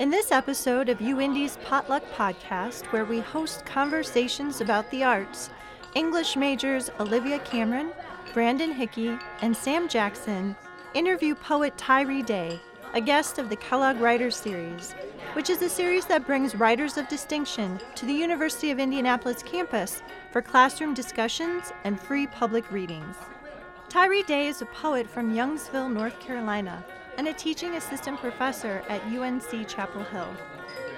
In this episode of UIndy's Potluck Podcast, where we host conversations about the arts, English majors Olivia Cameron, Brandon Hickey, and Sam Jackson interview poet Tyree Daye, a guest of the Kellogg Writers Series, which is a series that brings writers of distinction to the University of Indianapolis campus for classroom discussions and free public readings. Tyree Daye is a poet from Youngsville, North Carolina, and a teaching assistant professor at UNC Chapel Hill.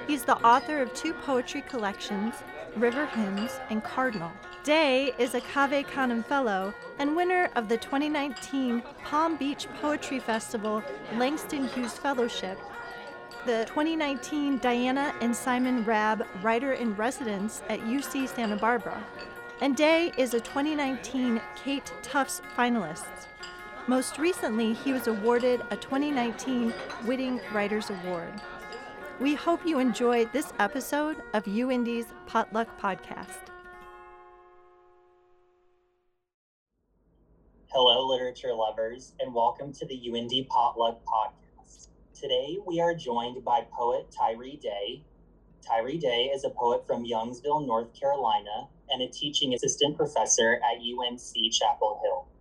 He's the author of two poetry collections, River Hymns and Cardinal. Daye is a Cave Canem Fellow and winner of the 2019 Palm Beach Poetry Festival Langston Hughes Fellowship, the 2019 Diana and Simon Raab Writer in Residence at UC Santa Barbara, and Daye is a 2019 Kate Tufts finalist. Most recently, he was awarded a 2019 Whiting Writers Award. We hope you enjoyed this episode of UIndy's Potluck Podcast. Hello, literature lovers, and welcome to the UIndy Potluck Podcast. Today, we are joined by poet Tyree Daye. Tyree Daye is a poet from Youngsville, North Carolina, and a teaching assistant professor at UNC Chapel Hill.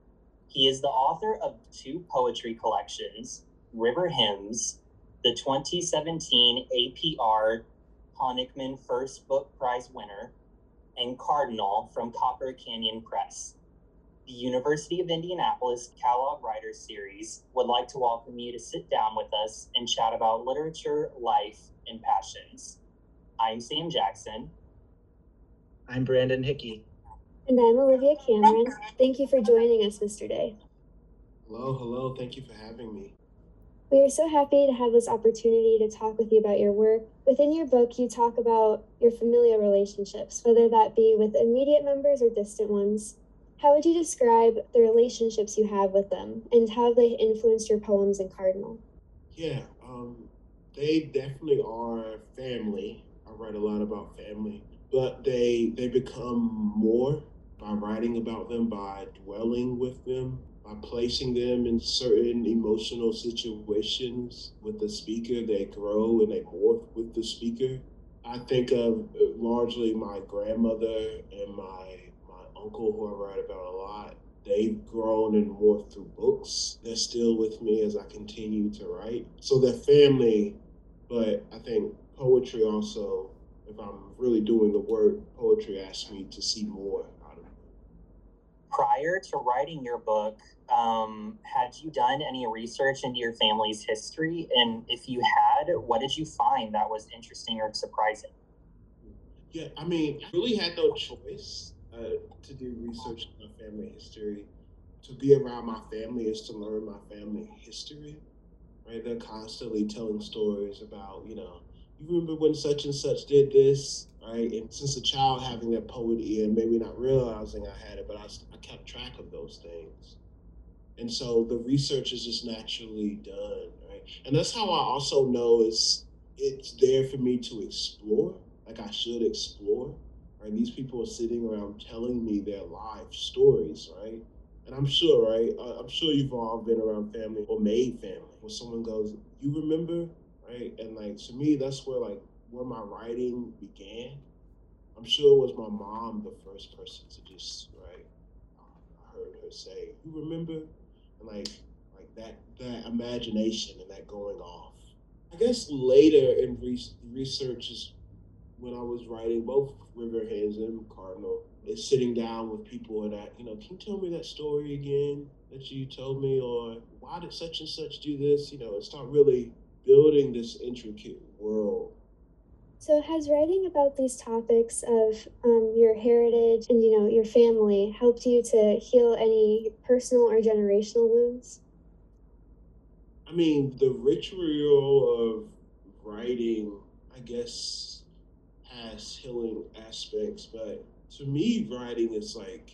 He is the author of two poetry collections, River Hymns, the 2017 APR Honickman First Book Prize winner, and Cardinal from Copper Canyon Press. The University of Indianapolis Kellogg Writers Series would like to welcome you to sit down with us and chat about literature, life, and passions. I'm Sam Jackson. I'm Brandon Hickey. And I'm Olivia Cameron. Thank you for joining us, Mr. Daye. Hello, hello. Thank you for having me. We are so happy to have this opportunity to talk with you about your work. Within your book, you talk about your familial relationships, whether that be with immediate members or distant ones. How would you describe the relationships you have with them, and how they influenced your poems in Cardinal? Yeah, um, they definitely are family. I write a lot about family, but they they become more by writing about them, by dwelling with them, by placing them in certain emotional situations with the speaker. They grow and they morph with the speaker. I think of uh, largely my grandmother and my my uncle, who I write about a lot. They've grown and morphed through books. They're still with me as I continue to write. So they're family, but I think poetry also if I'm really doing the work, poetry asks me to see more. Prior to writing your book, um, had you done any research into your family's history? And if you had, what did you find that was interesting or surprising? Yeah, I mean, I really had no choice uh, to do research in my family history. To be around my family is to learn my family history, right? They're constantly telling stories about, you know, you remember when such and such did this, right? And since a child having that poet ear, maybe not realizing I had it, but I, I kept track of those things. And so the research is just naturally done, right? And that's how I also know it's it's there for me to explore, like I should explore. Right? These people are sitting around telling me their life stories, right? And I'm sure, right? I'm sure you've all been around family or made family where someone goes, "You remember right? And like to me, that's where like where my writing began. I'm sure it was my mom the first person to just write. I heard her say, "You remember?" And like like that that imagination and that going off. I guess later in re- research is when I was writing both River Hymns and Cardinal. Is sitting down with people and that you know, can you tell me that story again that you told me, or why did such and such do this? You know, it's not really building this intricate world. So, has writing about these topics of um, your heritage and you know your family helped you to heal any personal or generational wounds? I mean, the ritual of writing, I guess, has healing aspects, but to me, writing is like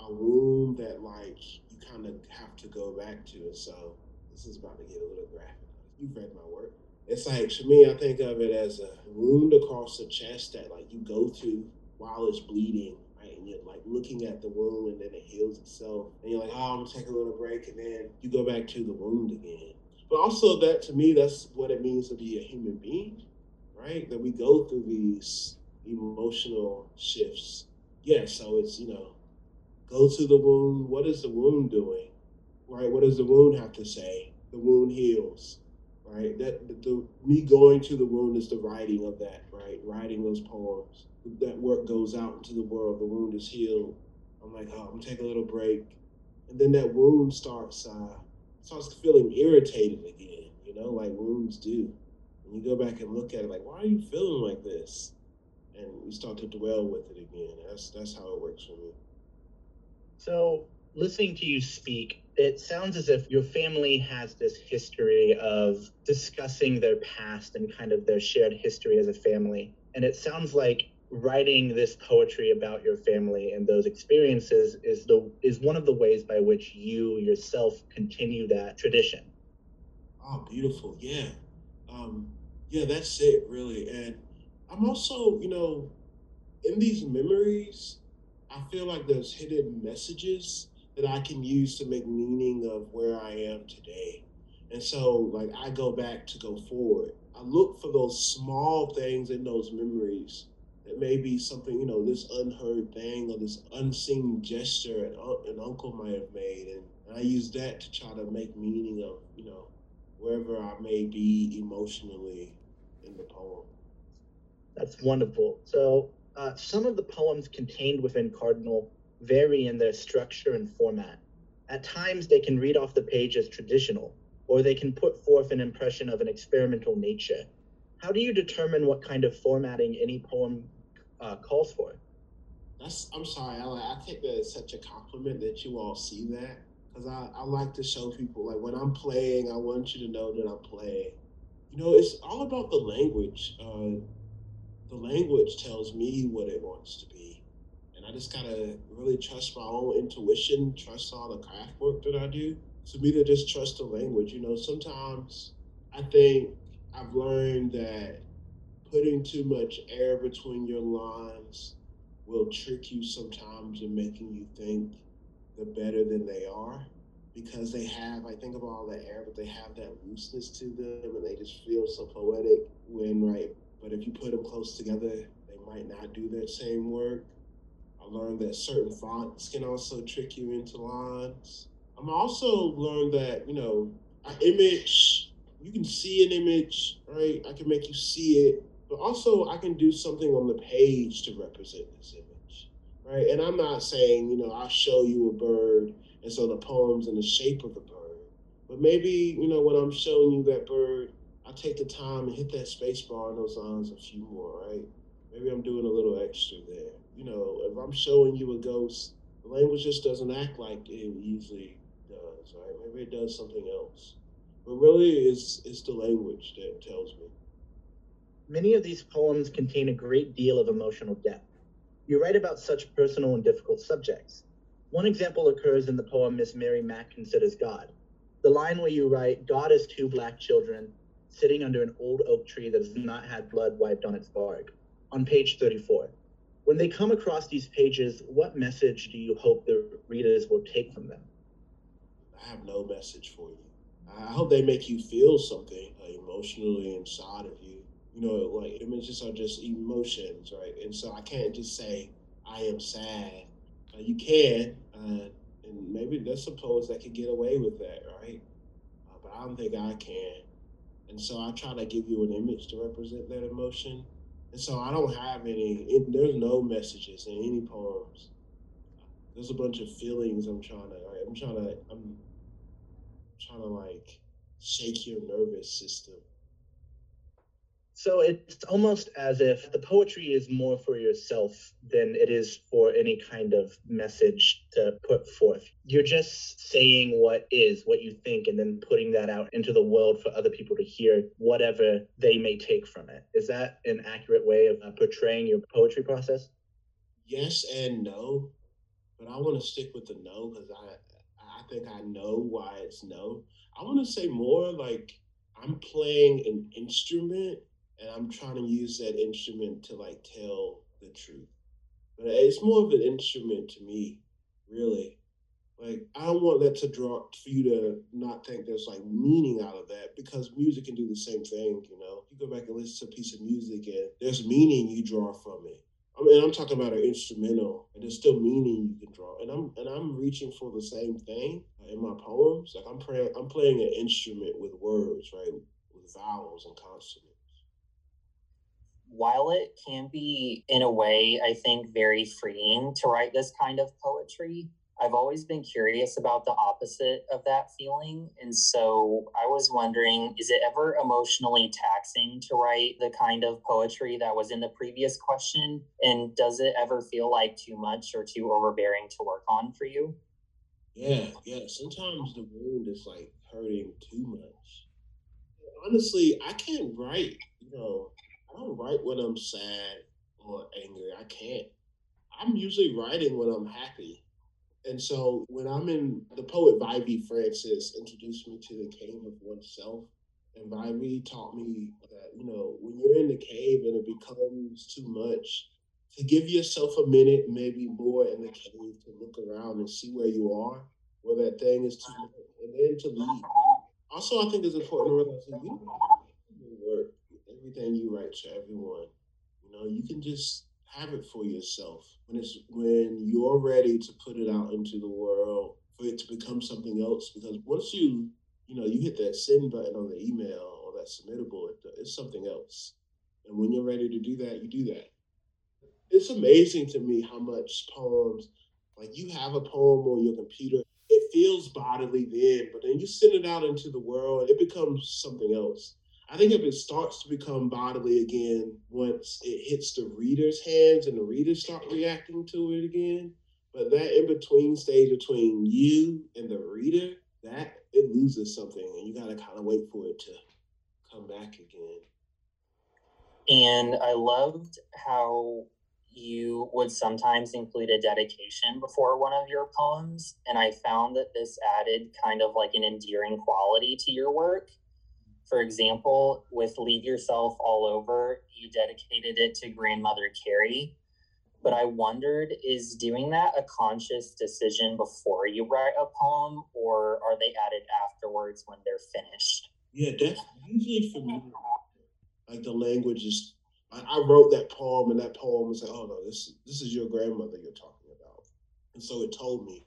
a wound that like you kind of have to go back to. So this is about to get a little graphic you've read my work. It's like to me, I think of it as a wound across the chest that like you go to while it's bleeding, right? And you're like looking at the wound and then it heals itself. And you're like, oh, I'm gonna take a little break, and then you go back to the wound again. but also that to me, that's what it means to be a human being, right? That we go through these emotional shifts. Yeah, so it's, you know, go to the wound. What is the wound doing? Right? What does the wound have to say? The wound heals, right? That the, the me going to the wound is the writing of that, right? Writing those poems. That work goes out into the world. The wound is healed. I'm like, oh, I'm gonna take a little break, and then that wound starts uh, starts feeling irritated again. You know, like wounds do. And you go back and look at it, like, why are you feeling like this? And you start to dwell with it again. That's that's how it works for me. So, listening to you speak, it sounds as if your family has this history of discussing their past and kind of their shared history as a family. And it sounds like writing this poetry about your family and those experiences is the is one of the ways by which you yourself continue that tradition. Oh, beautiful. Yeah. Um, yeah, that's it really. And I'm also, you know, in these memories, I feel like there's hidden messages that I can use to make meaning of where I am today. And so, like, I go back to go forward. I look for those small things in those memories that may be something, you know, this unheard thing or this unseen gesture an, an uncle might have made. And, and I use that to try to make meaning of, you know, wherever I may be emotionally in the poem. That's wonderful. So, uh, some of the poems contained within Cardinal vary in their structure and format. At times, they can read off the page as traditional, or they can put forth an impression of an experimental nature. How do you determine what kind of formatting any poem uh, calls for? That's I'm sorry, I, I take that as such a compliment that you all see that because I, I like to show people like when I'm playing, I want you to know that I'm playing. You know, it's all about the language. Uh, the language tells me what it wants to be. And I just gotta really trust my own intuition, trust all the craft work that I do. To me, to just trust the language. You know, sometimes I think I've learned that putting too much air between your lines will trick you sometimes in making you think they're better than they are because they have, I think of all the air, but they have that looseness to them and they just feel so poetic when, right, but if you put them close together, they might not do that same work. I learned that certain fonts can also trick you into lines. I'm also learned that, you know, an image, you can see an image, right? I can make you see it, but also I can do something on the page to represent this image, right? And I'm not saying, you know, I'll show you a bird and so the poem's in the shape of the bird. But maybe, you know, when I'm showing you that bird, I take the time and hit that space bar on those lines a few more, right? Maybe I'm doing a little extra there. You know, if I'm showing you a ghost, the language just doesn't act like it usually does, right? Maybe it does something else. But really, it's, it's the language that tells me. Many of these poems contain a great deal of emotional depth. You write about such personal and difficult subjects. One example occurs in the poem Miss Mary Mack Considers God. The line where you write, God is two black children sitting under an old oak tree that has not had blood wiped on its bark, on page 34. When they come across these pages, what message do you hope the readers will take from them? I have no message for you. I hope they make you feel something uh, emotionally inside of you. You know, like images are just emotions, right? And so I can't just say, I am sad. Uh, you can, uh, and maybe some poets that can get away with that, right? Uh, but I don't think I can. And so I try to give you an image to represent that emotion. And so I don't have any, it, there's no messages in any poems. There's a bunch of feelings I'm trying to, right? I'm trying to, I'm trying to like shake your nervous system so it's almost as if the poetry is more for yourself than it is for any kind of message to put forth. You're just saying what is, what you think, and then putting that out into the world for other people to hear whatever they may take from it. Is that an accurate way of uh, portraying your poetry process? Yes and no, but I want to stick with the no because I I think I know why it's no. I want to say more like I'm playing an instrument and I'm trying to use that instrument to like tell the truth. But it's more of an instrument to me, really. Like I don't want that to draw for you to not think there's like meaning out of that because music can do the same thing. You know, you go back and listen to a piece of music and there's meaning you draw from it. I mean, I'm talking about an instrumental, and there's still meaning you can draw. And I'm and I'm reaching for the same thing uh, in my poems. Like I'm playing, I'm playing an instrument with words, right, with vowels and consonants. While it can be, in a way, I think very freeing to write this kind of poetry, I've always been curious about the opposite of that feeling. And so I was wondering is it ever emotionally taxing to write the kind of poetry that was in the previous question? And does it ever feel like too much or too overbearing to work on for you? Yeah, yeah. Sometimes the wound is like hurting too much. Honestly, I can't write, you know, I don't write when I'm sad or angry. I can't. I'm usually writing when I'm happy and so when I'm in, the poet Vievee Francis introduced me to the cave of oneself. And Vievee taught me that, you know, when you're in the cave and it becomes too much, to give yourself a minute, maybe more in the cave to look around and see where you are, where that thing is too much, and then to leave. Also, I think it's important to realize that you everything you write to everyone. You know, you can just have it for yourself. When it's when you're ready to put it out into the world for it to become something else because once you you know you hit that send button on the email or that submittable it, it's something else. And when you're ready to do that you do that. It's amazing to me how much poems like you have a poem on your computer it feels bodily then but then you send it out into the world it becomes something else I think if it starts to become bodily again once it hits the reader's hands and the readers start reacting to it again, but that in between stage between you and the reader, that it loses something, and you got to kind of wait for it to come back again. And I loved how you would sometimes include a dedication before one of your poems. And I found that this added kind of like an endearing quality to your work. For example, with Leave Yourself All Over, you dedicated it to grandmother Carrie. But I wondered, is doing that a conscious decision before you write a poem, or are they added afterwards when they're finished? Yeah, that's usually for me. Like the language is, I, I wrote that poem, and that poem was like, oh no, this this is your grandmother you're talking about, and so it told me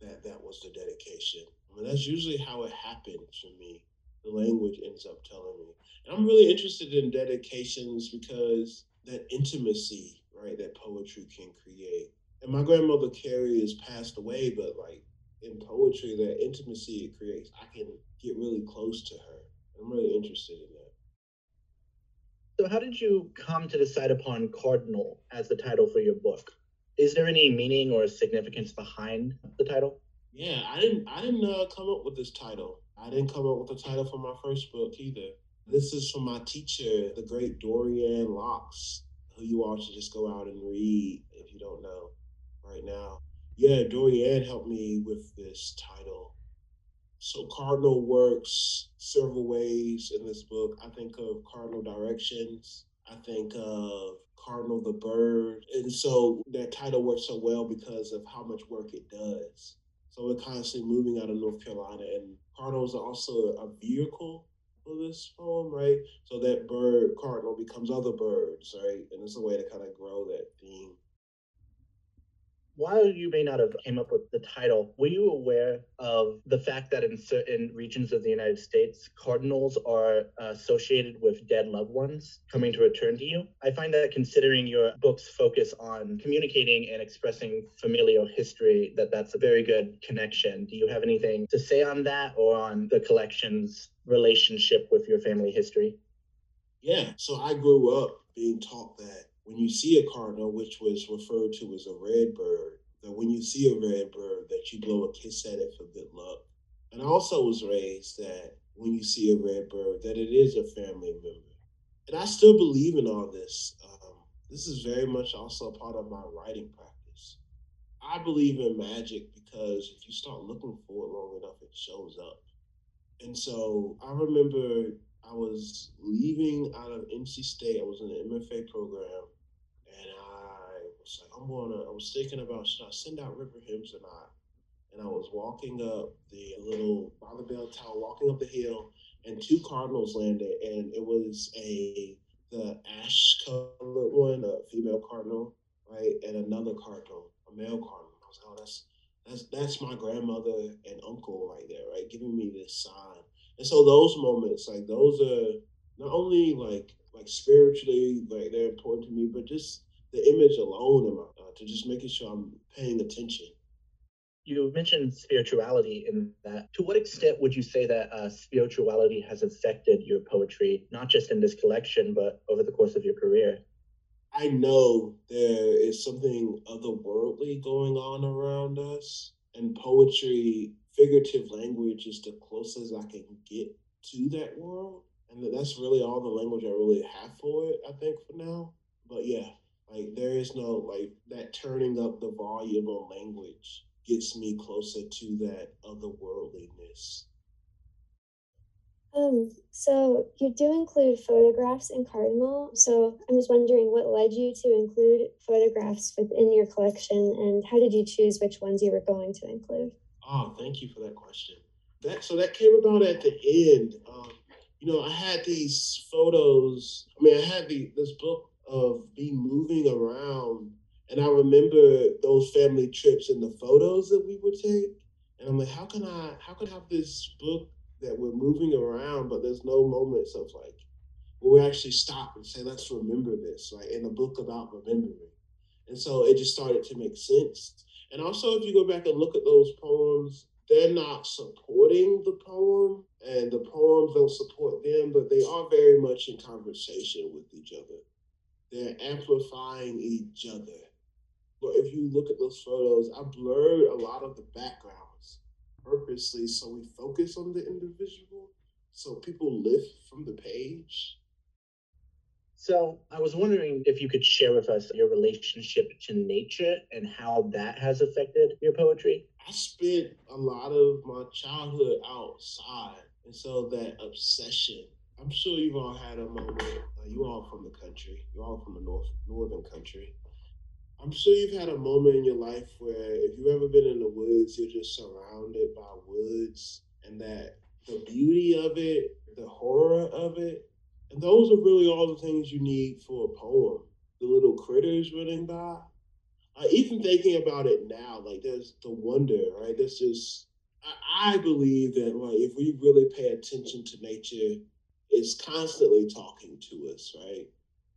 that that was the dedication. I mean, that's usually how it happened for me the language ends up telling me. And I'm really interested in dedications because that intimacy, right, that poetry can create. And my grandmother Carrie has passed away, but like in poetry, that intimacy it creates, I can get really close to her. I'm really interested in that. So, how did you come to decide upon Cardinal as the title for your book? Is there any meaning or significance behind the title? Yeah, I didn't. I didn't uh, come up with this title. I didn't come up with the title for my first book either. This is from my teacher, the great Dorianne Laux, who you all should just go out and read if you don't know right now. Yeah, Dorianne helped me with this title. So Cardinal works several ways in this book. I think of cardinal directions. I think of Cardinal the bird. And so that title works so well because of how much work it does. So we're constantly moving out of North Carolina, and cardinals are also a vehicle for this poem, right? So that bird cardinal becomes other birds, right? And it's a way to kind of grow that theme while you may not have came up with the title, were you aware of the fact that in certain regions of the United States, cardinals are associated with dead loved ones coming to return to you? I find that considering your book's focus on communicating and expressing familial history, that that's a very good connection. Do you have anything to say on that or on the collection's relationship with your family history? Yeah, so I grew up being taught that when you see a cardinal, which was referred to as a red bird, that when you see a red bird, that you blow a kiss at it for good luck. And I also was raised that when you see a red bird, that it is a family member. And I still believe in all this. Um, this is very much also part of my writing practice. I believe in magic because if you start looking for it long enough, it shows up. And so I remember I was leaving out of NC State. I was in the MFA program was like, I'm gonna. I was thinking about should I send out river hymns or not? and I was walking up the little by the bell tower, walking up the hill, and two cardinals landed, and it was a the ash colored one, a female cardinal, right, and another cardinal, a male cardinal. I was like, oh, that's that's that's my grandmother and uncle right there, right, giving me this sign. And so those moments, like those are not only like like spiritually, like they're important to me, but just the image alone, uh, to just making sure I'm paying attention you mentioned spirituality in that. To what extent would you say that uh, spirituality has affected your poetry, not just in this collection, but over the course of your career? I know there is something otherworldly going on around us, and poetry, figurative language, is the closest I can get to that world. And that's really all the language I really have for it, I think, for now. But yeah, like there is no like that turning up the volume of language gets me closer to that otherworldliness. Um, so you do include photographs in Cardinal. So I'm just wondering what led you to include photographs within your collection and how did you choose which ones you were going to include? Oh, thank you for that question. That so that came about at the end. Um, you know, I had these photos. I mean, I had the this book of me moving around and I remember those family trips and the photos that we would take. And I'm like, how can I how can I have this book that we're moving around, but there's no moments of like where we actually stop and say, let's remember this, like in a book about remembering. And so it just started to make sense. And also if you go back and look at those poems, they're not supporting the poem and the poems don't support them, but they are very much in conversation with each other. They're amplifying each other but if you look at those photos, I blurred a lot of the backgrounds purposely so we focus on the individual, so people lift from the page. So I was wondering if you could share with us your relationship to nature and how that has affected your poetry. I spent a lot of my childhood outside, and so that obsession. I'm sure you've all had a moment. Uh, you all from the country. You all from the north northern country. I'm sure you've had a moment in your life where if you've ever been in the woods, you're just surrounded by woods and that the beauty of it, the horror of it, and those are really all the things you need for a poem. The little critters running by. Uh, even thinking about it now, like there's the wonder, right? There's just, I, I believe that like if we really pay attention to nature, it's constantly talking to us, right?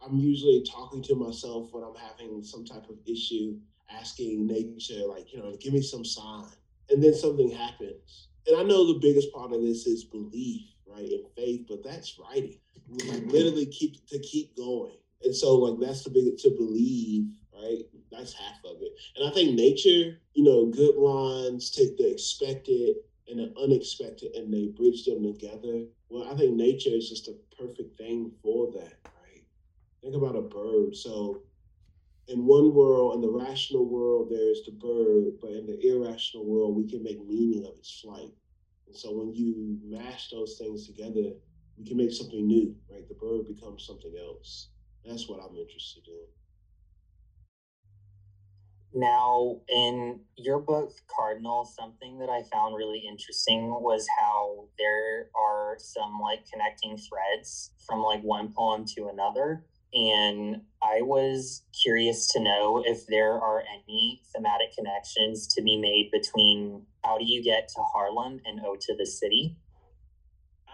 I'm usually talking to myself when I'm having some type of issue, asking nature, like, you know, give me some sign. And then something happens. And I know the biggest part of this is belief, right, and faith, but that's writing. Like mm-hmm. literally keep to keep going. And so like that's the big to believe, right? That's half of it. And I think nature, you know, good lines take the expected and the unexpected and they bridge them together. Well, I think nature is just a perfect thing for that. Right? Think about a bird. So, in one world, in the rational world, there's the bird, but in the irrational world, we can make meaning of its flight. And so, when you mash those things together, we can make something new, right? The bird becomes something else. That's what I'm interested in. Now, in your book, Cardinal, something that I found really interesting was how there are some like connecting threads from like one poem to another. And I was curious to know if there are any thematic connections to be made between How Do You Get to Harlem and Ode to the City?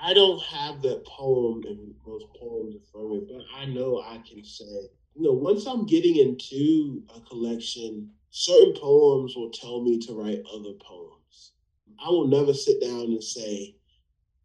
I don't have that poem and those poems in front of me, but I know I can say, you know, once I'm getting into a collection, certain poems will tell me to write other poems. I will never sit down and say,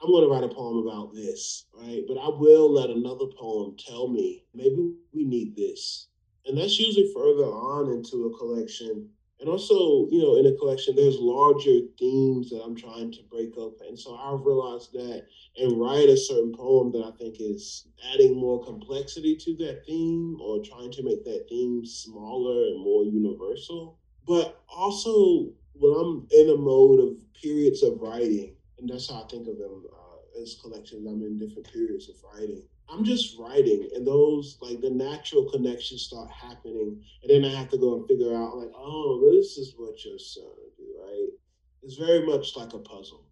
I'm going to write a poem about this, right? But I will let another poem tell me maybe we need this. And that's usually further on into a collection. And also, you know, in a collection, there's larger themes that I'm trying to break up. And so I've realized that and write a certain poem that I think is adding more complexity to that theme or trying to make that theme smaller and more universal. But also, when I'm in a mode of periods of writing, and that's how I think of them uh, as collections. I'm in different periods of writing. I'm just writing, and those like the natural connections start happening, and then I have to go and figure out like, oh, this is what your son do, right? it's very much like a puzzle.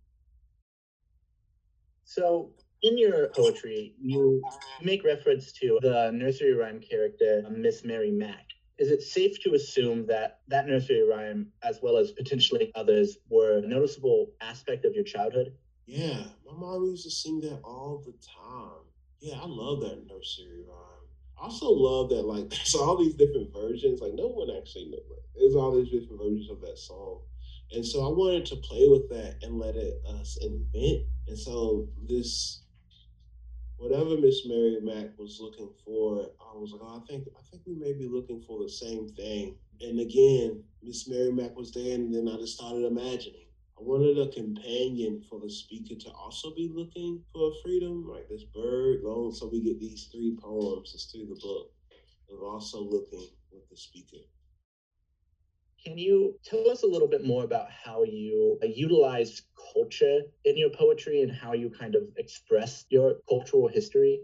So, in your poetry, you make reference to the nursery rhyme character, Miss Mary Mack. Is it safe to assume that that nursery rhyme, as well as potentially others, were a noticeable aspect of your childhood? Yeah, my mom used to sing that all the time. Yeah, I love that nursery rhyme. I also love that like there's all these different versions. Like no one actually knows. There's all these different versions of that song. And so I wanted to play with that and let it us invent. And so this whatever Miss Mary Mack was looking for, I was like, oh, I think I think we may be looking for the same thing. And again, Miss Mary Mack was there, and then I just started imagining. I wanted a companion for the speaker to also be looking for freedom, like this bird long. So we get these three poems just through the book of also looking with the speaker. Can you tell us a little bit more about how you uh, utilize culture in your poetry and how you kind of express your cultural history?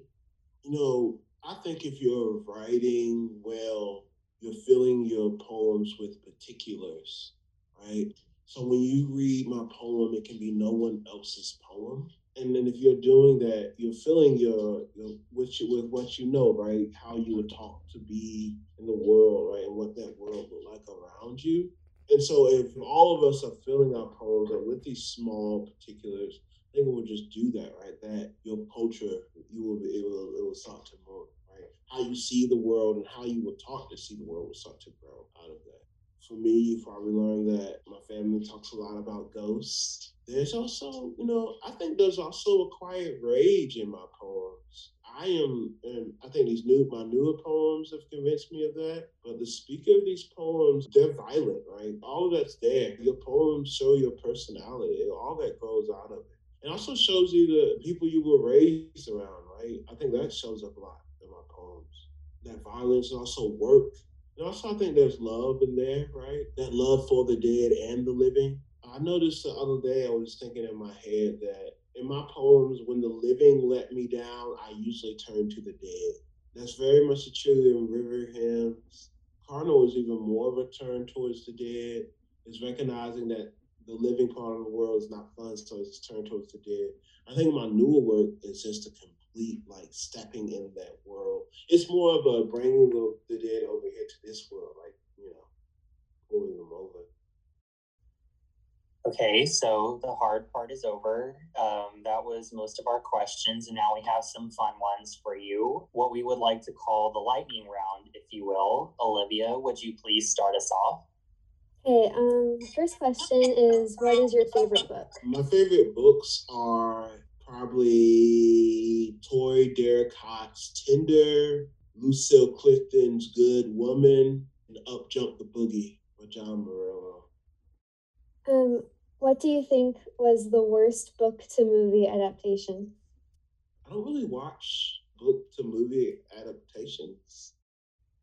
You know, I think if you're writing well, you're filling your poems with particulars, right? So when you read my poem, it can be no one else's poem. And then if you're doing that, you're filling your, your with, you, with what you know, right? How you would talk to be in the world, right? And what that world look like around you. And so if all of us are filling our poems with these small particulars, I think it will just do that, right? That your culture, you will be able, it will start to move, right? How you see the world and how you will talk to see the world will start to grow out of that for me, you probably learned that my family talks a lot about ghosts. There's also, you know, I think there's also a quiet rage in my poems. I am, and I think these new, my newer poems have convinced me of that. But the speaker of these poems, they're violent, right? All of that's there. Your poems show your personality. All that grows out of it. It also shows you the people you were raised around, right? I think that shows up a lot in my poems. That violence also work and also, I think there's love in there, right? That love for the dead and the living. I noticed the other day, I was thinking in my head that in my poems, when the living let me down, I usually turn to the dead. That's very much true in river hymns. Cardinal is even more of a turn towards the dead. Is recognizing that the living part of the world is not fun, so it's turned towards the dead. I think my newer work is just a complete like stepping in that world. It's more of a bringing the, the dead over here to this world, like you know, pulling them over. Okay, so the hard part is over. Um, that was most of our questions, and now we have some fun ones for you. What we would like to call the lightning round, if you will. Olivia, would you please start us off? Okay, um, first question is what is your favorite book? My favorite books are probably Toi Derricotte's Tender, Lucille Clifton's Good Woman, and Up Jump the Boogie by John Murillo. Um, what do you think was the worst book to movie adaptation? I don't really watch book to movie adaptations.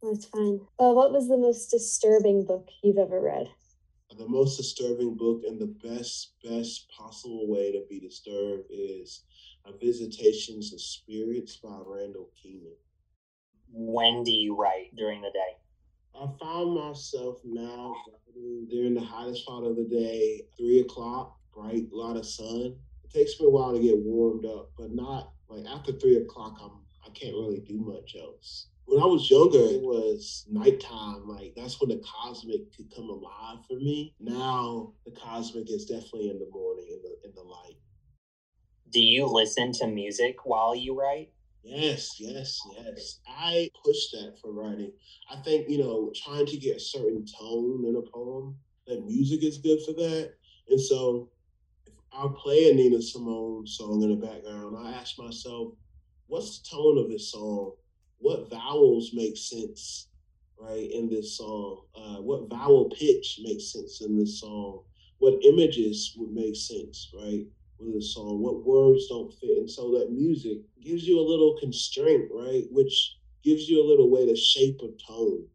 That's fine. Well, what was the most disturbing book you've ever read? Uh, the most disturbing book and the best best possible way to be disturbed is a visitations of spirits by randall kenan when do you write? During the day? I found myself now during the hottest part of the day three o'clock bright a lot of sun. It takes me a while to get warmed up but not like after three o'clock i'm i can't really do much else when I was younger, it mm-hmm. was nighttime. Like that's when the cosmic could come alive for me. Now the cosmic is definitely in the morning, in the in the light. Do you listen to music while you write? Yes, yes, yes. I push that for writing. I think, you know, trying to get a certain tone in a poem, that music is good for that. And so if I'll play a Nina Simone song in the background, I ask myself, what's the tone of this song? What vowels make sense, right, in this song? Uh, what vowel pitch makes sense in this song? What images would make sense, right, with the song? What words don't fit? And so that music gives you a little constraint, right, which gives you a little way to shape a tone,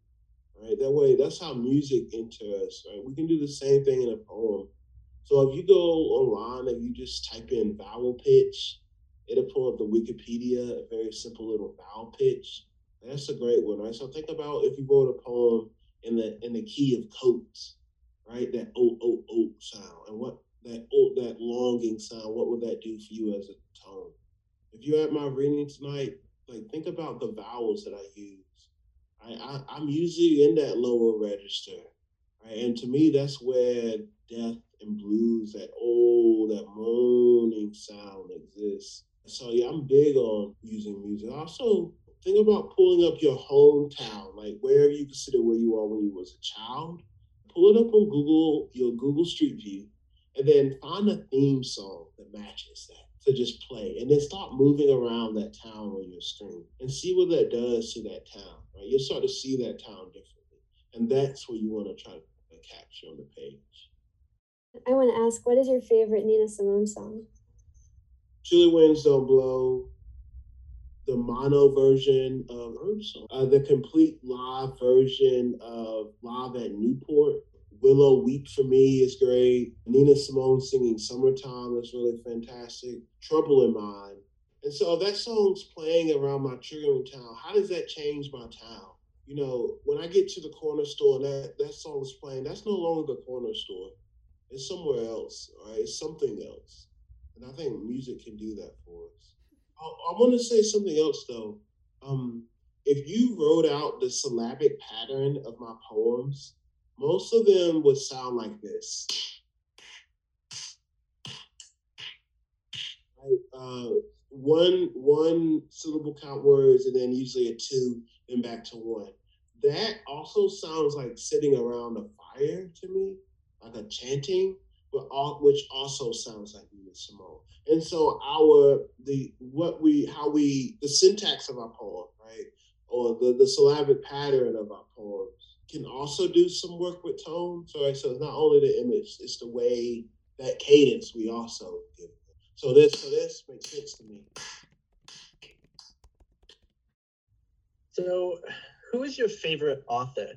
right? That way, that's how music enters, right? We can do the same thing in a poem. So if you go online and you just type in vowel pitch, it'll pull up the Wikipedia, a very simple little vowel pitch. That's a great one, right? So think about if you wrote a poem in the in the key of coats, right? That o o o sound, and what that oh, that longing sound, what would that do for you as a tone? If you're at my reading tonight, like think about the vowels that I use. I, I I'm usually in that lower register, right? And to me, that's where death and blues, that old, that moaning sound exists. So yeah, I'm big on using music. Also, think about pulling up your hometown, like wherever you consider where you are when you was a child. Pull it up on Google, your Google Street View, and then find a theme song that matches that to just play and then start moving around that town on your screen and see what that does to that town right you'll start to see that town differently and that's what you want to try to capture on the page i want to ask what is your favorite nina simone song winds don't blow the mono version of uh, the complete live version of live at newport Willow Weep for me is great. Nina Simone singing Summertime is really fantastic. Trouble in Mind. And so that song's playing around my triggering town. How does that change my town? You know, when I get to the corner store and that, that song's playing, that's no longer the corner store. It's somewhere else, right? It's something else. And I think music can do that for us. I, I want to say something else though. Um, if you wrote out the syllabic pattern of my poems, most of them would sound like this. Uh, one one syllable count words and then usually a two, then back to one. That also sounds like sitting around a fire to me, like a chanting, but all, which also sounds like Nina Simone. And so our the what we how we the syntax of our poem, right, or the the syllabic pattern of our poems can also do some work with tone. So, right, so it's not only the image, it's the way that cadence we also give. So this, so this makes sense to me. So, who is your favorite author?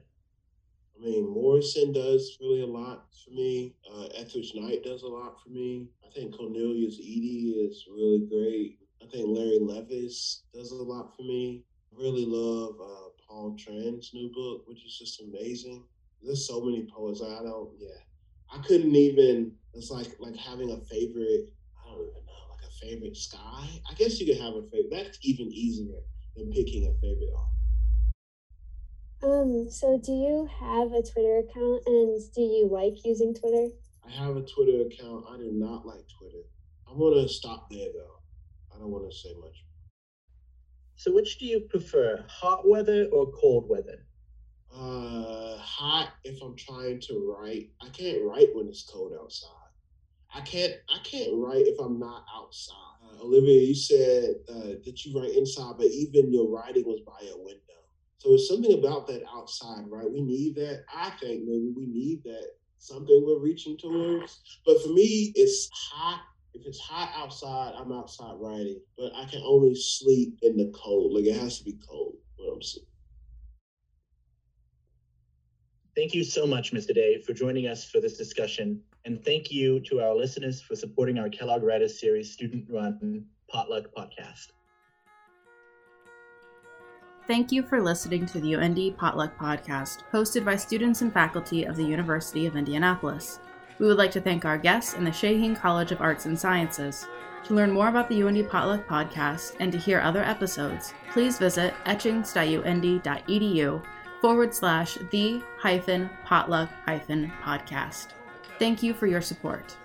I mean, Morrison does really a lot for me. Uh, Etheridge Knight does a lot for me. I think Cornelius Eady is really great. I think Larry Levis does a lot for me. I really love uh, Paul Tran's new book, which is just amazing. There's so many poets. I don't, yeah, I couldn't even. It's like like having a favorite. I don't even know, like a favorite sky. I guess you could have a favorite. That's even easier than picking a favorite author. Um. So, do you have a Twitter account, and do you like using Twitter? I have a Twitter account. I do not like Twitter. I'm gonna stop there though. I don't want to say much so, which do you prefer, hot weather or cold weather? Uh, hot if I'm trying to write. I can't write when it's cold outside. I can't. I can't write if I'm not outside. Uh, Olivia, you said uh, that you write inside, but even your writing was by a window. So it's something about that outside, right? We need that. I think maybe we need that something we're reaching towards. But for me, it's hot if it's hot outside, I'm outside writing, but I can only sleep in the cold. Like it has to be cold when I'm sleeping. Thank you so much, Mr. Daye, for joining us for this discussion. And thank you to our listeners for supporting our Kellogg Writers Series student run Potluck podcast. Thank you for listening to the UIndy Potluck podcast, hosted by students and faculty of the University of Indianapolis. We would like to thank our guests in the Shaheen College of Arts and Sciences. To learn more about the UIndy Potluck podcast and to hear other episodes, please visit etchings.uindy.edu forward slash the hyphen potluck hyphen podcast. Thank you for your support.